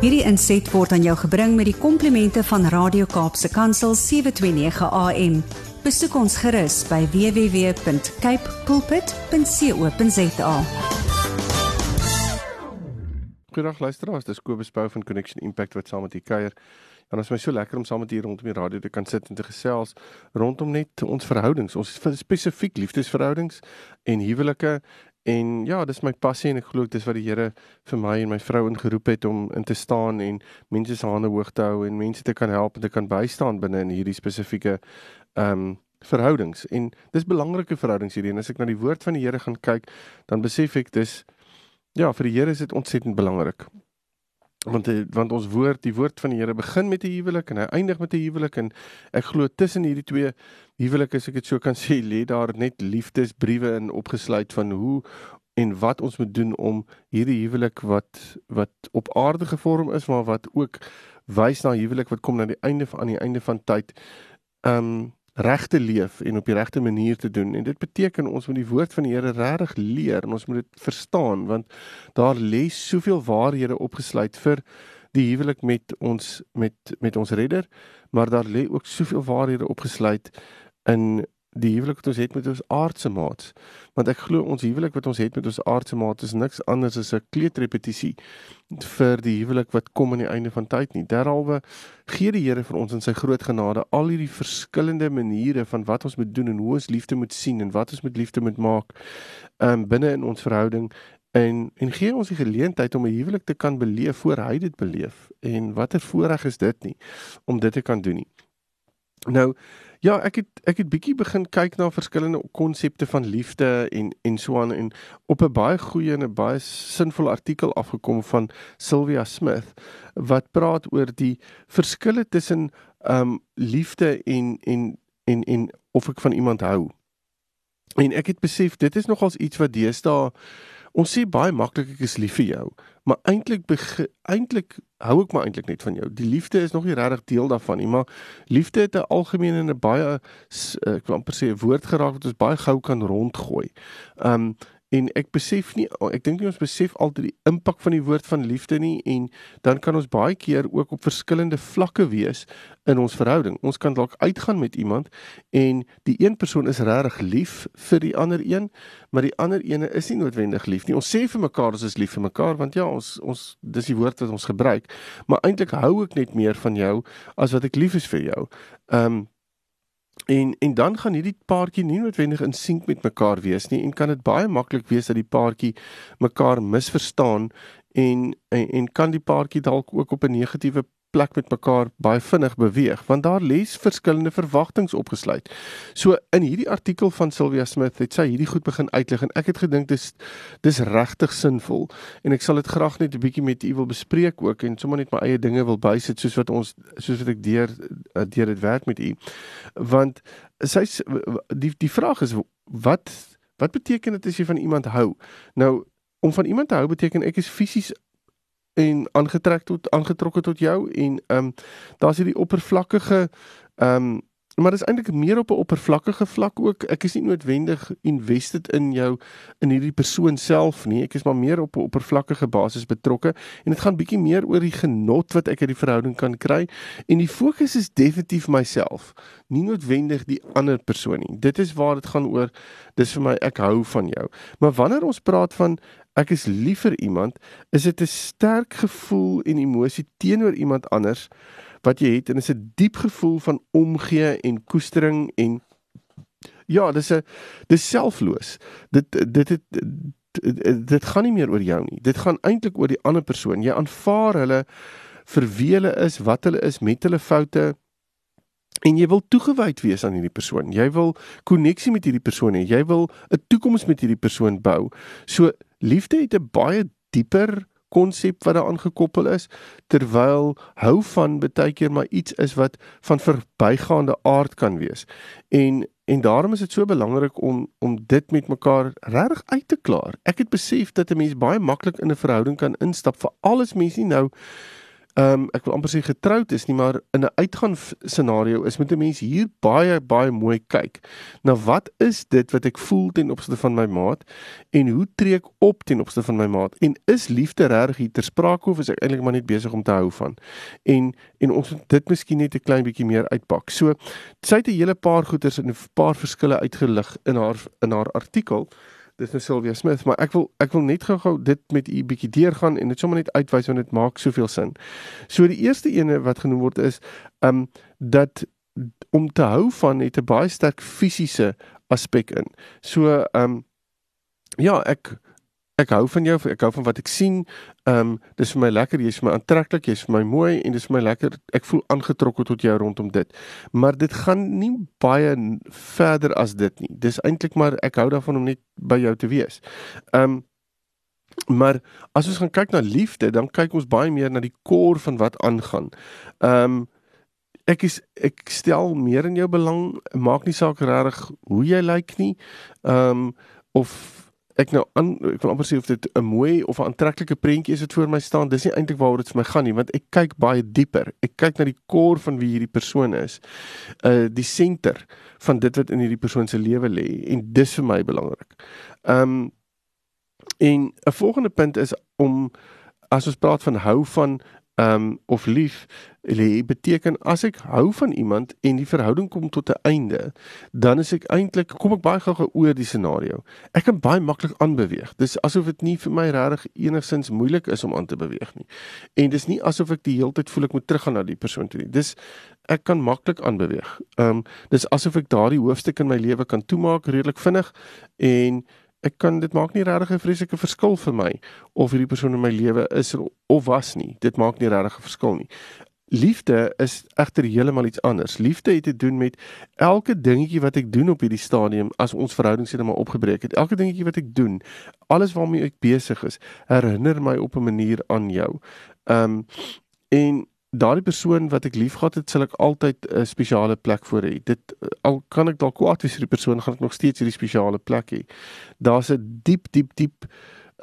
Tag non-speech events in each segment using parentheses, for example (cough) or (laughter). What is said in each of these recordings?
Hierdie inset word aan jou gebring met die komplimente van Radio Kaapse Kansel 729 AM. Besoek ons gerus by www.cape pulpit.co.za. Goeiedag luisteraars, dis Kobus Bou van Connection Impact wat saam met u kuier. En dit is my so lekker om saam met u rondom die radio te kan sit en te gesels rondom net ons verhoudings, ons spesifiek liefdesverhoudings en huwelike En ja, dis my passie en ek glo dis wat die Here vir my en my vrou ingeroep het om in te staan en mense se hande hoog te hou en mense te kan help en te kan bystaan binne in hierdie spesifieke ehm um, verhoudings. En dis belangrike verhoudings hierdie en as ek na die woord van die Here gaan kyk, dan besef ek dis ja, vir die Here is dit ontsettend belangrik want want ons woord die woord van die Here begin met 'n huwelik en hy eindig met 'n huwelik en ek glo tussen hierdie twee huwelike as ek dit so kan (laughs) sê lê daar net liefdesbriewe in opgesluit van hoe en wat ons moet doen om hierdie huwelik wat wat op aarde gevorm is maar wat ook wys na huwelik wat kom na die einde van aan die einde van tyd um reg te leef en op die regte manier te doen. En dit beteken ons moet die woord van die Here regtig leer en ons moet dit verstaan want daar lê soveel waarhede opgesluit vir die huwelik met ons met met ons redder maar daar lê ook soveel waarhede opgesluit in die huwelik wat ons het met ons aardse maats. Want ek glo ons huwelik wat ons het met ons aardse maats is niks anders as 'n kleutrepetisie vir die huwelik wat kom aan die einde van tyd nie. Derhalwe gee die Here vir ons in sy groot genade al hierdie verskillende maniere van wat ons moet doen en hoe ons liefde moet sien en wat ons met liefde moet maak um binne in ons verhouding en en gee ons die geleentheid om 'n huwelik te kan beleef voor hy dit beleef. En watter voorreg is dit nie om dit te kan doen nie. Nou Ja, ek het ek het bietjie begin kyk na verskillende konsepte van liefde en en so aan en op 'n baie goeie en 'n baie sinvolle artikel afgekom van Sylvia Smith wat praat oor die verskille tussen um liefde en en en en of ek van iemand hou. En ek het besef dit is nogals iets wat deesdae Ons sê baie maklik ek is lief vir jou, maar eintlik eintlik hou ek maar eintlik net van jou. Die liefde is nog nie regtig deel daarvan nie, maar liefde het 'n algemene en 'n baie ek wil amper sê 'n woord geraak wat ons baie gou kan rondgooi. Um En ek besef nie ek dink nie ons besef altyd die impak van die woord van liefde nie en dan kan ons baie keer ook op verskillende vlakke wees in ons verhouding. Ons kan dalk uitgaan met iemand en die een persoon is regtig lief vir die ander een, maar die ander ene is nie noodwendig lief nie. Ons sê vir mekaar ons is lief vir mekaar want ja, ons ons dis die woord wat ons gebruik, maar eintlik hou ek net meer van jou as wat ek lief is vir jou. Ehm um, En en dan gaan hierdie paartjie nie noodwendig in sink met mekaar wees nie en kan dit baie maklik wees dat die paartjie mekaar misverstaan en en, en kan die paartjie dalk ook op 'n negatiewe plek met mekaar baie vinnig beweeg want daar lê verskillende verwagtinge opgesluit. So in hierdie artikel van Sylvia Smith het sy hierdie goed begin uitlig en ek het gedink dis dis regtig sinvol en ek sal dit graag net 'n bietjie met u wil bespreek ook en sommer net my eie dinge wil bysit soos wat ons soos wat ek deur deur dit werk met u. Want sy die die vraag is wat wat beteken dit as jy van iemand hou? Nou om van iemand te hou beteken ek is fisies en aangetrek tot aangetrokke tot jou en ehm um, daar's hierdie oppervlakkige ehm um, maar dit is eintlik meer op 'n oppervlakkige vlak ook. Ek is nie noodwendig invested in jou in hierdie persoon self nie. Ek is maar meer op 'n oppervlakkige basis betrokke en dit gaan bietjie meer oor die genot wat ek uit die verhouding kan kry en die fokus is definitief myself, nie noodwendig die ander persoon nie. Dit is waar dit gaan oor. Dis vir my ek hou van jou. Maar wanneer ons praat van ek is lief vir iemand, is dit 'n sterk gevoel en emosie teenoor iemand anders wat jy het en is 'n diep gevoel van omgee en koestering en ja, dis 'n dis selfloos. Dit dit het dit, dit gaan nie meer oor jou nie. Dit gaan eintlik oor die ander persoon. Jy aanvaar hulle vir wie hulle is, wat hulle is met hulle foute en jy wil toegewyd wees aan hierdie persoon. Jy wil koneksie met hierdie persoon hê. Jy wil 'n toekoms met hierdie persoon bou. So liefde het 'n baie dieper konsep wat daaraan gekoppel is terwyl hou van baie keer maar iets is wat van verbygaande aard kan wees. En en daarom is dit so belangrik om om dit met mekaar reg uit te klaar. Ek het besef dat 'n mens baie maklik in 'n verhouding kan instap vir alles mense nie nou ehm um, ek wil amper sê getroud is nie, maar in 'n uitgaan scenario is met 'n mens hier baie baie mooi kyk na wat is dit wat ek voel ten opsigte van my maat en hoe tree ek op ten opsigte van my maat? En is liefde reg hier ter sprake of is ek eintlik maar net besig om te hou van? En en ons moet dit miskien net 'n klein bietjie meer uitpak. So sy het 'n hele paar goeters en 'n paar verskille uitgelig in haar in haar artikel dis nou Sylvia Smith, maar ek wil ek wil net gou-gou dit met u bietjie deurgaan en dit sommer net uitwys want dit maak soveel sin. So die eerste ene wat genoem word is um dat om te hou van het 'n baie sterk fisiese aspek in. So um ja, ek ek hou van jou, ek hou van wat ek sien. Ehm um, dis vir my lekker, jy's vir my aantreklik, jy's vir my mooi en dis vir my lekker. Ek voel aangetrokke tot jou rondom dit. Maar dit gaan nie baie verder as dit nie. Dis eintlik maar ek hou daarvan om net by jou te wees. Ehm um, maar as ons gaan kyk na liefde, dan kyk ons baie meer na die kor van wat aangaan. Ehm um, ek is ek stel meer in jou belang, maak nie saak regtig hoe jy lyk nie. Ehm um, of ek nou aan ek wil amper sê of dit 'n mooi of 'n aantreklike prentjie is wat voor my staan. Dis nie eintlik waaroor dit vir my gaan nie, want ek kyk baie dieper. Ek kyk na die kor van wie hierdie persoon is. Uh die senter van dit wat in hierdie persoon se lewe lê en dis vir my belangrik. Um en 'n volgende punt is om as ons praat van hou van um of lief lê beteken as ek hou van iemand en die verhouding kom tot 'n einde, dan is ek eintlik kom ek baie gou oor die scenario. Ek kan baie maklik aanbeweeg. Dis asof dit nie vir my regtig enigsins moeilik is om aan te beweeg nie. En dis nie asof ek die hele tyd voel ek moet teruggaan na die persoon toe nie. Dis ek kan maklik aanbeweeg. Um dis asof ek daardie hoofstuk in my lewe kan toemaak redelik vinnig en ek kan dit maak nie regtig 'n vreeslike verskil vir my of hierdie persoon in my lewe is of was nie. Dit maak nie regtig 'n verskil nie. Liefde is egter heeltemal iets anders. Liefde het te doen met elke dingetjie wat ek doen op hierdie stadium as ons verhouding net maar opgebreek het. Elke dingetjie wat ek doen, alles waarmee ek besig is, herinner my op 'n manier aan jou. Ehm um, en daardie persoon wat ek liefgehad het, sal ek altyd 'n spesiale plek vir hê. Dit al kan ek dalk kwaad wees vir die persoon, gaan ek nog steeds hierdie spesiale plek hê. Daar's 'n diep diep diep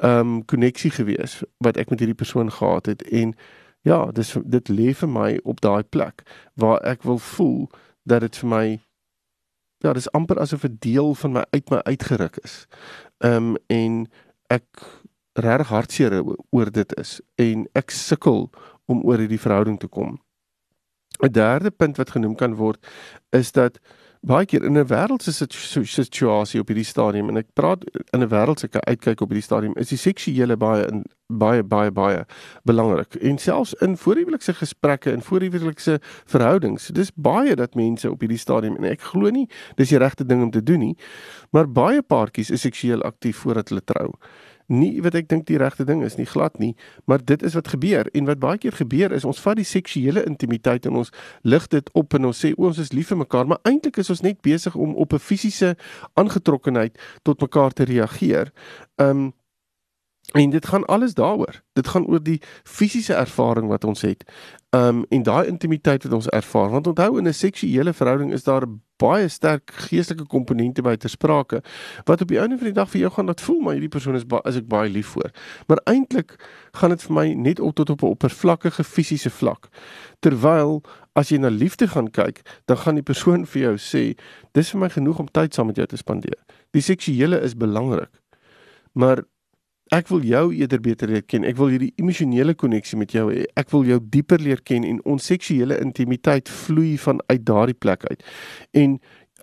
ehm um, koneksie gewees wat ek met hierdie persoon gehad het en ja, dis dit lê vir my op daai plek waar ek wil voel dat dit vir my ja, dis amper asof 'n deel van my uit my uitgeruk is. Ehm um, en ek regtig hartseer oor dit is en ek sukkel om oor hierdie verhouding te kom. 'n Derde punt wat genoem kan word is dat baie keer in 'n wêreldse situasie op hierdie stadium en ek praat in 'n wêreldse uitkyk op hierdie stadium is die seksuele baie in baie baie baie belangrik en selfs in voorhuwelikse gesprekke en voorhuwelikse verhoudings dis baie dat mense op hierdie stadium en ek glo nie dis die regte ding om te doen nie maar baie paartjies is seksueel aktief voordat hulle trou nie wat ek dink die regte ding is nie glad nie, maar dit is wat gebeur en wat baie keer gebeur is ons vat die seksuele intimiteit en ons lig dit op en ons sê o ons is lief vir mekaar, maar eintlik is ons net besig om op 'n fisiese aangetrokkenheid tot mekaar te reageer. Um en dit gaan alles daaroor. Dit gaan oor die fisiese ervaring wat ons het. Um en daai intimiteit wat ons ervaar. Want onthou in 'n seksuele verhouding is daar baie sterk geestelike komponente by te sprake wat op die einde van die dag vir jou gaan laat voel maar hierdie persoon is as ek baie lief vir. Maar eintlik gaan dit vir my net op tot op 'n oppervlakkige fisiese vlak. Terwyl as jy na liefde gaan kyk, dan gaan die persoon vir jou sê, dis vir my genoeg om tyd saam met jou te spandeer. Die seksuele is belangrik. Maar Ek wil jou eerder beter leer ken. Ek wil hierdie emosionele koneksie met jou hê. Ek wil jou dieper leer ken en ons seksuele intimiteit vloei vanuit daardie plek uit. En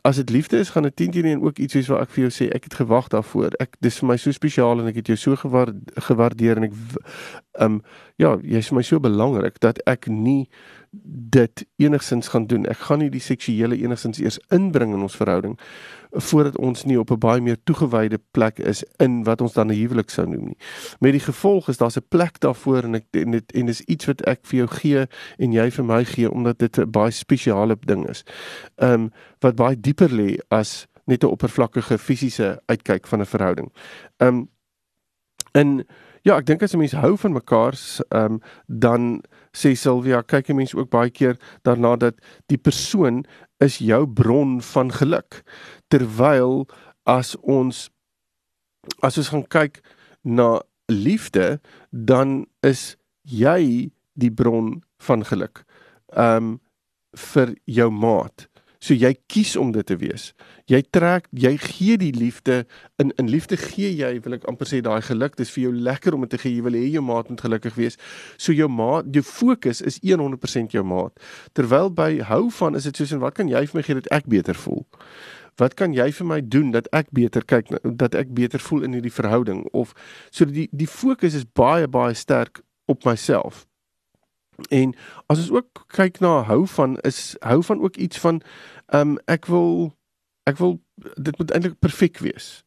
as dit liefde is, gaan dit teen teen ook iets wees waar ek vir jou sê ek het gewag daarvoor. Ek dis vir my so spesiaal en ek het jou so gewaardeer en ek ehm um, ja, jy's vir my so belangrik dat ek nie dit enigsins gaan doen. Ek gaan nie die seksuele enigsins eers inbring in ons verhouding voordat ons nie op 'n baie meer toegewyde plek is in wat ons dan 'n huwelik sou noem nie. Met die gevolg is daar's 'n plek daarvoor en ek en dit en dis iets wat ek vir jou gee en jy vir my gee omdat dit 'n baie spesiale ding is. Ehm um, wat baie dieper lê as net 'n oppervlakkige fisiese uitkyk van 'n verhouding. Ehm um, en ja, ek dink as 'n mens hou van mekaar, ehm um, dan sê Silvia, kyk 'n mens ook baie keer daarna dat die persoon is jou bron van geluk. Terwyl as ons as ons gaan kyk na liefde, dan is jy die bron van geluk. Um vir jou maat. So jy kies om dit te wees. Jy trek, jy gee die liefde in in liefde gee jy wil ek amper sê daai geluk. Dis vir jou lekker om dit te gee. Jy wil hê jou maat moet gelukkig wees. So jou maat, jou fokus is 100% jou maat. Terwyl by hou van is dit soos en wat kan jy vir my gee dat ek beter voel? Wat kan jy vir my doen dat ek beter kyk dat ek beter voel in hierdie verhouding of so die die fokus is baie baie sterk op myself. En as ons ook kyk na hou van is hou van ook iets van ehm um, ek wil ek wil dit moet eintlik perfek wees.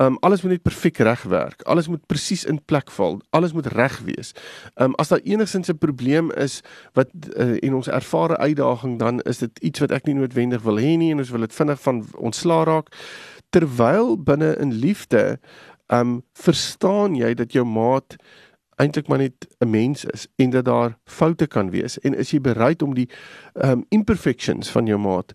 Ehm um, alles moet net perfek reg werk. Alles moet presies in plek val. Alles moet reg wees. Ehm um, as daar enigsins 'n probleem is wat uh, en ons ervare uitdaging dan is dit iets wat ek nie noodwendig wil hê nie en ons wil dit vinnig van ontslaa raak. Terwyl binne in liefde ehm um, verstaan jy dat jou maat eintlik maar net 'n mens is en dat daar foute kan wees. En is jy bereid om die um imperfections van jou maat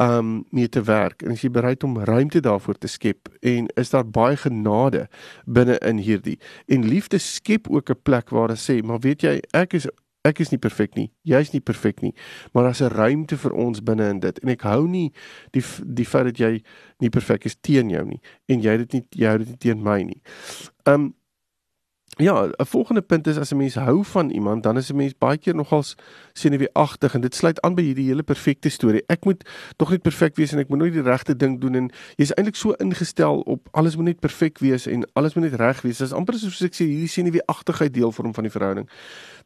um mee te werk? En is jy bereid om ruimte daarvoor te skep? En is daar baie genade binne in hierdie? En liefde skep ook 'n plek waar hulle sê maar weet jy ek is ek is nie perfek nie. Jy's nie perfek nie. Maar daar's 'n ruimte vir ons binne in dit. En ek hou nie die die feit dat jy nie perfek is teen jou nie. En jy dit nie jy hou dit nie teen my nie. Um Ja, 'n volgende punt is as 'n mens hou van iemand, dan is 'n mens baie keer nogals senuweeagtig en dit sluit aan by hierdie hele perfekte storie. Ek moet tog net perfek wees en ek moet nooit die regte ding doen en jy's eintlik so ingestel op alles moet net perfek wees en alles moet net reg wees. Dit is amper soos ek sê hierdie senuweeagtigheid deel vorm van die verhouding.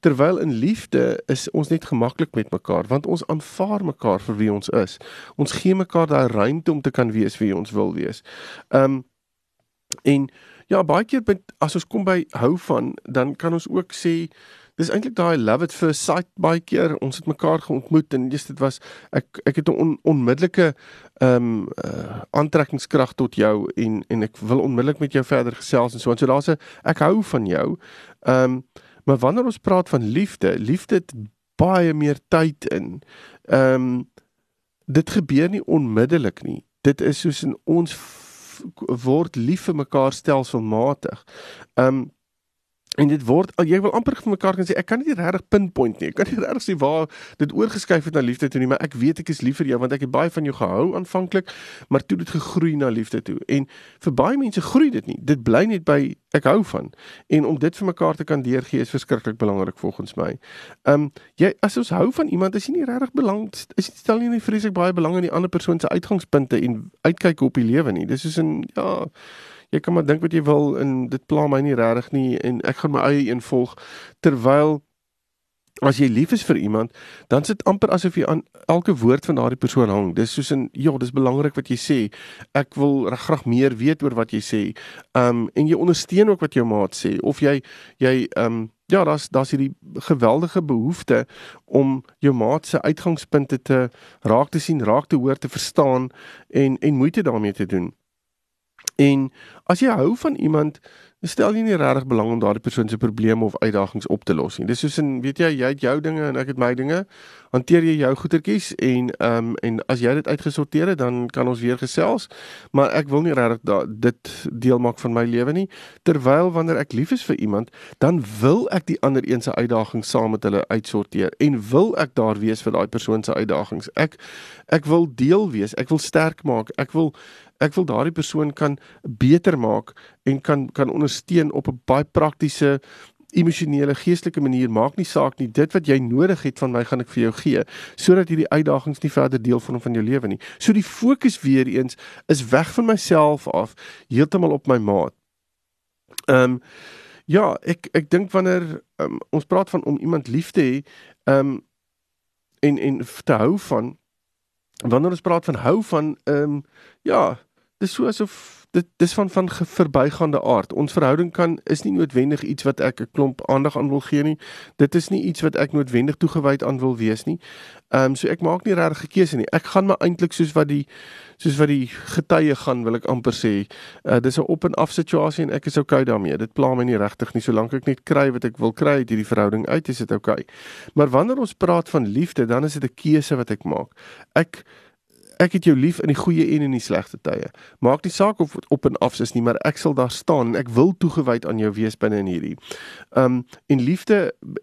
Terwyl in liefde is ons net gemaklik met mekaar want ons aanvaar mekaar vir wie ons is. Ons gee mekaar daai ruimte om te kan wees wie ons wil wees. Um en Ja, baie keer by, as ons kom by hou van, dan kan ons ook sê dis eintlik daai love at first sight baie keer. Ons het mekaar geontmoet en dis dit was ek ek het 'n on, onmiddellike ehm um, uh, aantrekkingskrag tot jou en en ek wil onmiddellik met jou verder gesels en so en so daar's 'n ek hou van jou. Ehm um, maar wanneer ons praat van liefde, liefde het baie meer tyd in. Ehm um, dit gebeur nie onmiddellik nie. Dit is soos in ons word lief vir mekaar stelselmatig. Um en dit word jy wil amper vir mekaar kan sê ek kan nie regtig pinpoint nie. Ek kan nie regtig sê waar dit oorgeskuif het na liefde toe nie, maar ek weet ek is lief vir jou want ek het baie van jou gehou aanvanklik, maar toe dit gegroei na liefde toe. En vir baie mense groei dit nie. Dit bly net by ek hou van. En om dit vir mekaar te kan deurgee is verskriklik belangrik volgens my. Um jy as ons hou van iemand, is jy nie regtig belang is jy stel nie vreeslik baie belang in die ander persoon se uitgangspunte en uitkyk op die lewe nie. Dis soos 'n ja, jy kan maar dink wat jy wil en dit pla my nie regtig nie en ek gaan my eie een volg. Terwyl as jy lief is vir iemand dan sit amper asof jy aan elke woord van daardie persoon hang. Dis soos in ja dis belangrik wat jy sê. Ek wil graag meer weet oor wat jy sê. Um en jy ondersteun ook wat jou maat sê. Of jy jy um ja daar's daar's hierdie geweldige behoefte om jou maat se uitgangspunte te raak te sien raak te hoor te verstaan en en moeite daarmee te doen En as jy hou van iemand, stel jy nie regtig belang om daardie persoon se probleme of uitdagings op te los nie. Dis soos in weet jy, jy het jou dinge en ek het my dinge. Hanteer jy jou goedertjies en ehm um, en as jy dit uitgesorteer het, dan kan ons weer gesels. Maar ek wil nie regtig dit deel maak van my lewe nie. Terwyl wanneer ek lief is vir iemand, dan wil ek die ander een se uitdagings saam met hulle uitsorteer en wil ek daar wees vir daai persoon se uitdagings. Ek ek wil deel wees, ek wil sterk maak, ek wil ek wil daardie persoon kan beter maak en kan kan ondersteun op 'n baie praktiese emosionele geestelike manier. Maak nie saak nie dit wat jy nodig het van my gaan ek vir jou gee sodat hierdie uitdagings nie verder deel vorm van jou lewe nie. So die fokus weer eens is weg van myself af heeltemal op my maat. Ehm um, ja ek ek dink wanneer um, ons praat van om iemand lief te hê ehm um, en en te hou van wanneer ons praat van hou van ehm um, ja dis so asof dit dis van van verbygaande aard. Ons verhouding kan is nie noodwendig iets wat ek 'n klomp aandag aan wil gee nie. Dit is nie iets wat ek noodwendig toegewyd aan wil wees nie. Ehm um, so ek maak nie regtig 'n keuse nie. Ek gaan maar eintlik soos wat die soos wat die getuie gaan, wil ek amper sê. Uh, dis 'n op en af situasie en ek is okay daarmee. Dit pla my nie regtig nie solank ek net kry wat ek wil kry uit hierdie verhouding uit, is dit okay. Maar wanneer ons praat van liefde, dan is dit 'n keuse wat ek maak. Ek Ek het jou lief in die goeie en in die slegte tye. Maak nie saak of op en af is nie, maar ek sal daar staan en ek wil toegewyd aan jou wees binne in hierdie. Um en liefde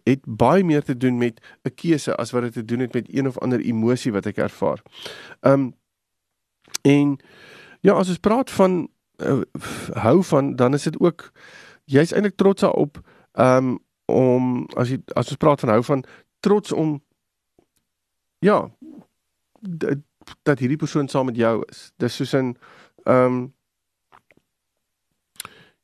het baie meer te doen met 'n keuse as wat dit te doen het met een of ander emosie wat ek ervaar. Um en ja, as ons praat van uh, hou van, dan is dit ook jy's eintlik trots daarop um om as jy as ons praat van hou van trots om ja dat hierdie persoon saam met jou is. Dis soos 'n ehm um,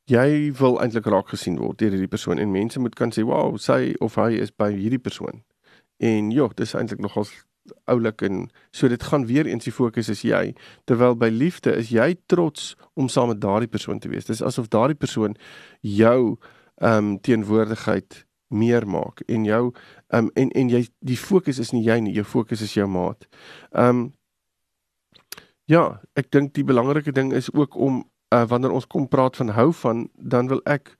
jy wil eintlik raak gesien word deur hierdie persoon en mense moet kan sê, "Wow, sy of hy is by hierdie persoon." En ja, dis eintlik nogals oulik en so dit gaan weer eens die fokus is jy terwyl by liefde is jy trots om saam met daardie persoon te wees. Dis asof daardie persoon jou ehm um, teenwoordigheid meer maak en jou ehm um, en en jy die fokus is nie jy nie, jou fokus is jou maat. Ehm um, Ja, ek dink die belangrike ding is ook om uh, wanneer ons kom praat van hou van, dan wil ek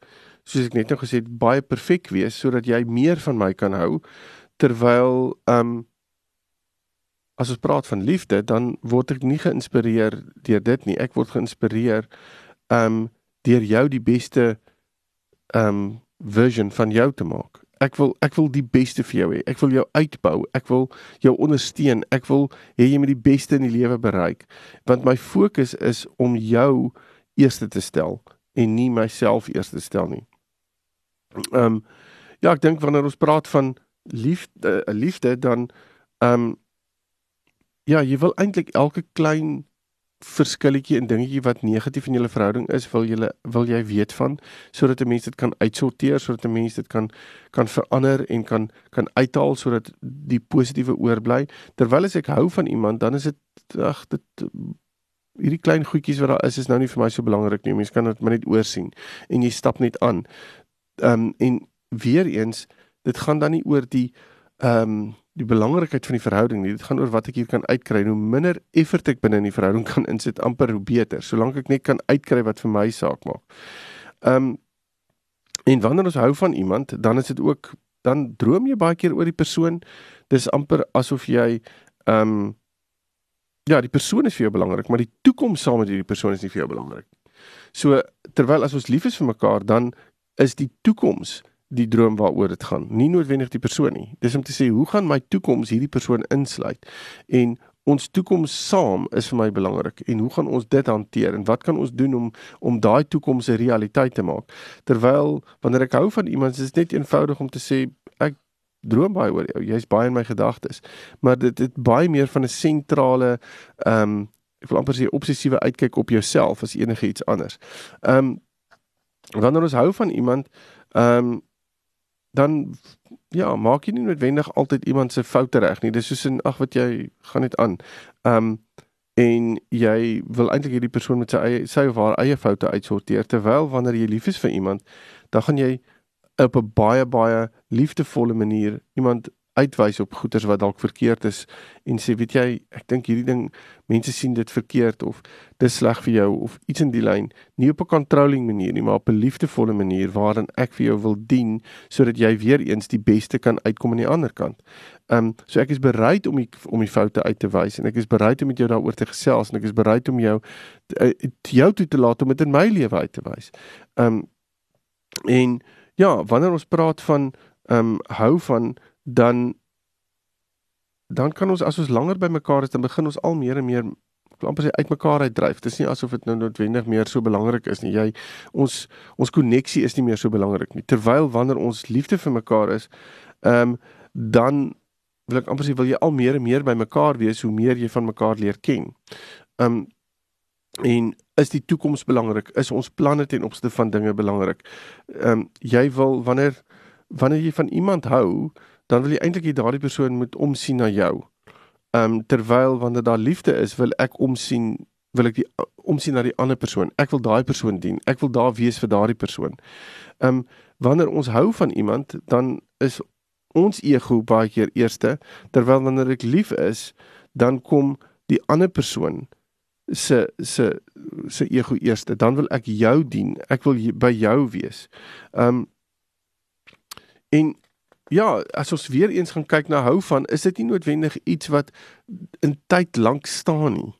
soos ek net nou gesê het baie perfek wees sodat jy meer van my kan hou terwyl ehm um, as ons praat van liefde, dan word ek nie geïnspireer deur dit nie. Ek word geïnspireer ehm um, deur jou die beste ehm um, version van jou te maak. Ek wil ek wil die beste vir jou hê. Ek wil jou uitbou. Ek wil jou ondersteun. Ek wil hê jy moet die beste in die lewe bereik. Want my fokus is om jou eerste te stel en nie myself eerste te stel nie. Ehm um, ja, ek dink wanneer ons praat van liefde, uh, liefde dan ehm um, ja, jy wil eintlik elke klein verskilletjie en dingetjie wat negatief in julle verhouding is, wil julle wil jy weet van sodat 'n mens dit kan uitsorteer, sodat 'n mens dit kan kan verander en kan kan uithaal sodat die positiewe oorbly. Terwyl as ek hou van iemand, dan is dit ag dit hierdie klein goedjies wat daar is is nou nie vir my so belangrik nie. Mense kan dit maar net oorsien en jy stap net aan. Ehm um, en weer eens, dit gaan dan nie oor die ehm um, die belangrikheid van die verhouding nie. Dit gaan oor wat ek hier kan uitkry. Hoe minder effort ek binne in die verhouding kan (laughs) insit, amper hoe beter. Solank ek net kan uitkry wat vir my saak maak. Ehm um, en wanneer ons hou van iemand, dan is dit ook dan droom jy baie keer oor die persoon. Dis amper asof jy ehm um, ja, die persoon is vir jou belangrik, maar die toekoms saam met hierdie persoon is nie vir jou belangrik. So terwyl as ons lief is vir mekaar, dan is die toekoms die droom waaroor dit gaan, nie noodwendig die persoon nie. Dis om te sê hoe gaan my toekoms hierdie persoon insluit en ons toekoms saam is vir my belangrik en hoe gaan ons dit hanteer en wat kan ons doen om om daai toekoms 'n realiteit te maak? Terwyl wanneer ek hou van iemand, is dit net eenvoudig om te sê ek droom baie oor jou. Jy's baie in my gedagtes. Maar dit het baie meer van 'n sentrale ehm um, ek wil amper sê obsessiewe uitkyk op jouself as enige iets anders. Ehm um, wanneer ons hou van iemand, ehm um, dan ja, maak jy nie noodwendig altyd iemand se foute reg nie. Dis soos in ag wat jy gaan net aan. Ehm um, en jy wil eintlik hierdie persoon met sy eie sy of haar eie foute uitsorteer terwyl wanneer jy lief is vir iemand, dan gaan jy op 'n baie baie liefdevolle manier iemand uitwys op goeders wat dalk verkeerd is en sê weet jy ek dink hierdie ding mense sien dit verkeerd of dis sleg vir jou of iets in die lyn nie op 'n controlling manier nie maar op 'n liefdevolle manier waarin ek vir jou wil dien sodat jy weer eens die beste kan uitkom aan die ander kant. Ehm um, so ek is bereid om die, om die foute uit te wys en ek is bereid om met jou daaroor te gesels en ek is bereid om jou uh, jou toe te laat om dit in my lewe uit te wys. Ehm um, en ja, wanneer ons praat van ehm um, hou van dan dan kan ons as ons langer by mekaar is dan begin ons al meer en meer amper sê uitmekaar uitdryf. Dit is nie asof dit nou noodwendig meer so belangrik is nie. Jy ons ons koneksie is nie meer so belangrik nie. Terwyl wanneer ons liefde vir mekaar is, ehm um, dan wil ek amper sê wil jy al meer en meer by mekaar wees hoe meer jy van mekaar leer ken. Ehm um, en is die toekoms belangrik? Is ons planne ten opsigte van dinge belangrik? Ehm um, jy wil wanneer wanneer jy van iemand hou, dan wil jy eintlik hê daardie persoon moet omsien na jou. Ehm um, terwyl wanneer daar liefde is, wil ek omsien wil ek die omsien na die ander persoon. Ek wil daai persoon dien. Ek wil daar wees vir daardie persoon. Ehm um, wanneer ons hou van iemand, dan is ons ego baie keer eerste, terwyl wanneer ek lief is, dan kom die ander persoon se se se ego eerste. Dan wil ek jou dien. Ek wil by jou wees. Um, en ja, as ons weer eens gaan kyk na hou van, is dit nie noodwendig iets wat in tyd lank staan nie.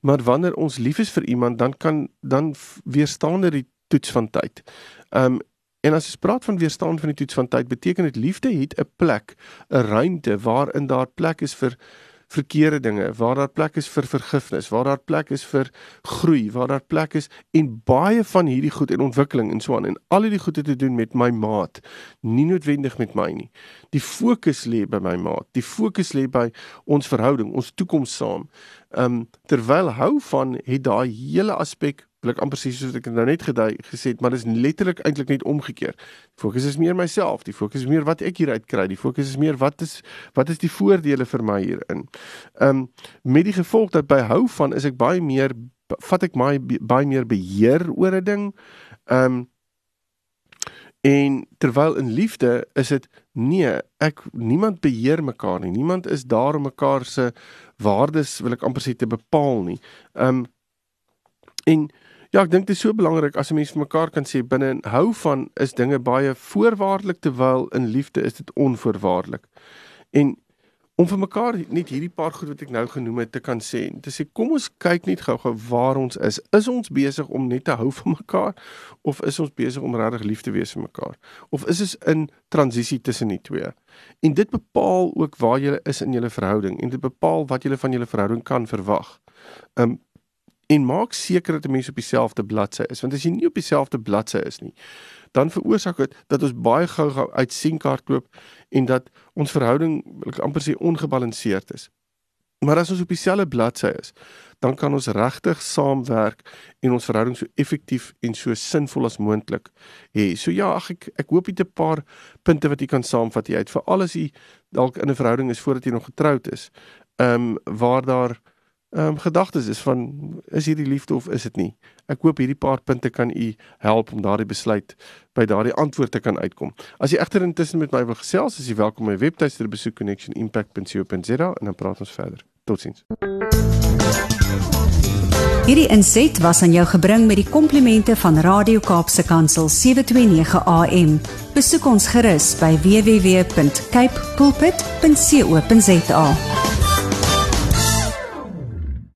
Maar wanneer ons lief is vir iemand, dan kan dan weerstaan dit die toets van tyd. Ehm um, en as jy praat van weerstaan van die toets van tyd, beteken dit liefde het 'n plek, 'n ruimte waarin daar plek is vir verkeerde dinge, waar daar plek is vir vergifnis, waar daar plek is vir groei, waar daar plek is en baie van hierdie goed en ontwikkeling en so aan en al hierdie goede te doen met my maat, nie noodwendig met my nie. Die fokus lê by my maat. Die fokus lê by ons verhouding, ons toekoms saam. Ehm um, terwyl hou van het daai hele aspek wil ek amper sê soos ek nou net gedui gesê het, maar dit is letterlik eintlik net omgekeer. Die fokus is meer myself, die fokus is meer wat ek hieruit kry, die fokus is meer wat is wat is die voordele vir my hierin. Ehm um, met die gevolg dat by hou van is ek baie meer vat ek my baie meer beheer oor 'n ding. Ehm um, en terwyl in liefde is dit nee, ek niemand beheer mekaar nie. Niemand is daar om mekaar se waardes wil ek amper sê te bepaal nie. Ehm um, en Ja, ek dink dit is so belangrik as 'n mens vir mekaar kan sê binne en hou van is dinge baie voorwaardelik terwyl in liefde is dit onvoorwaardelik. En om vir mekaar net hierdie paar goed wat ek nou genoem het te kan sê te sê kom ons kyk net gou-gou waar ons is. Is ons besig om net te hou van mekaar of is ons besig om regtig lief te wees vir mekaar? Of is ons in transisie tussen die twee? En dit bepaal ook waar jy is in julle verhouding en dit bepaal wat jy van julle verhouding kan verwag. Um en maak seker dat 'n mens op dieselfde bladsy is want as jy nie op dieselfde bladsy is nie dan veroorsaak dit dat ons baie gou gou uit sienkaart loop en dat ons verhouding ek amper sê ongebalanseerd is maar as ons op dieselfde bladsy is dan kan ons regtig saamwerk en ons verhouding so effektief en so sinvol as moontlik hê. So ja, ag ek ek hoop dit 'n paar punte wat jy kan saamvat hier uit. Veral as jy dalk in 'n verhouding is voordat jy nog getroud is. Ehm um, waar daar ehm um, gedagtes is van is hierdie liefde of is dit nie? Ek hoop hierdie paar punte kan u help om daardie besluit by daardie antwoord te kan uitkom. As jy egter intussen met my wil gesels, is jy welkom my webtuiste te besoek connectionimpact.co.za en dan praat ons verder. Totsiens. Hierdie inset was aan jou gebring met die komplimente van Radio Kaapse Kansel 729 AM. Besoek ons gerus by www.cape pulpit.co.za.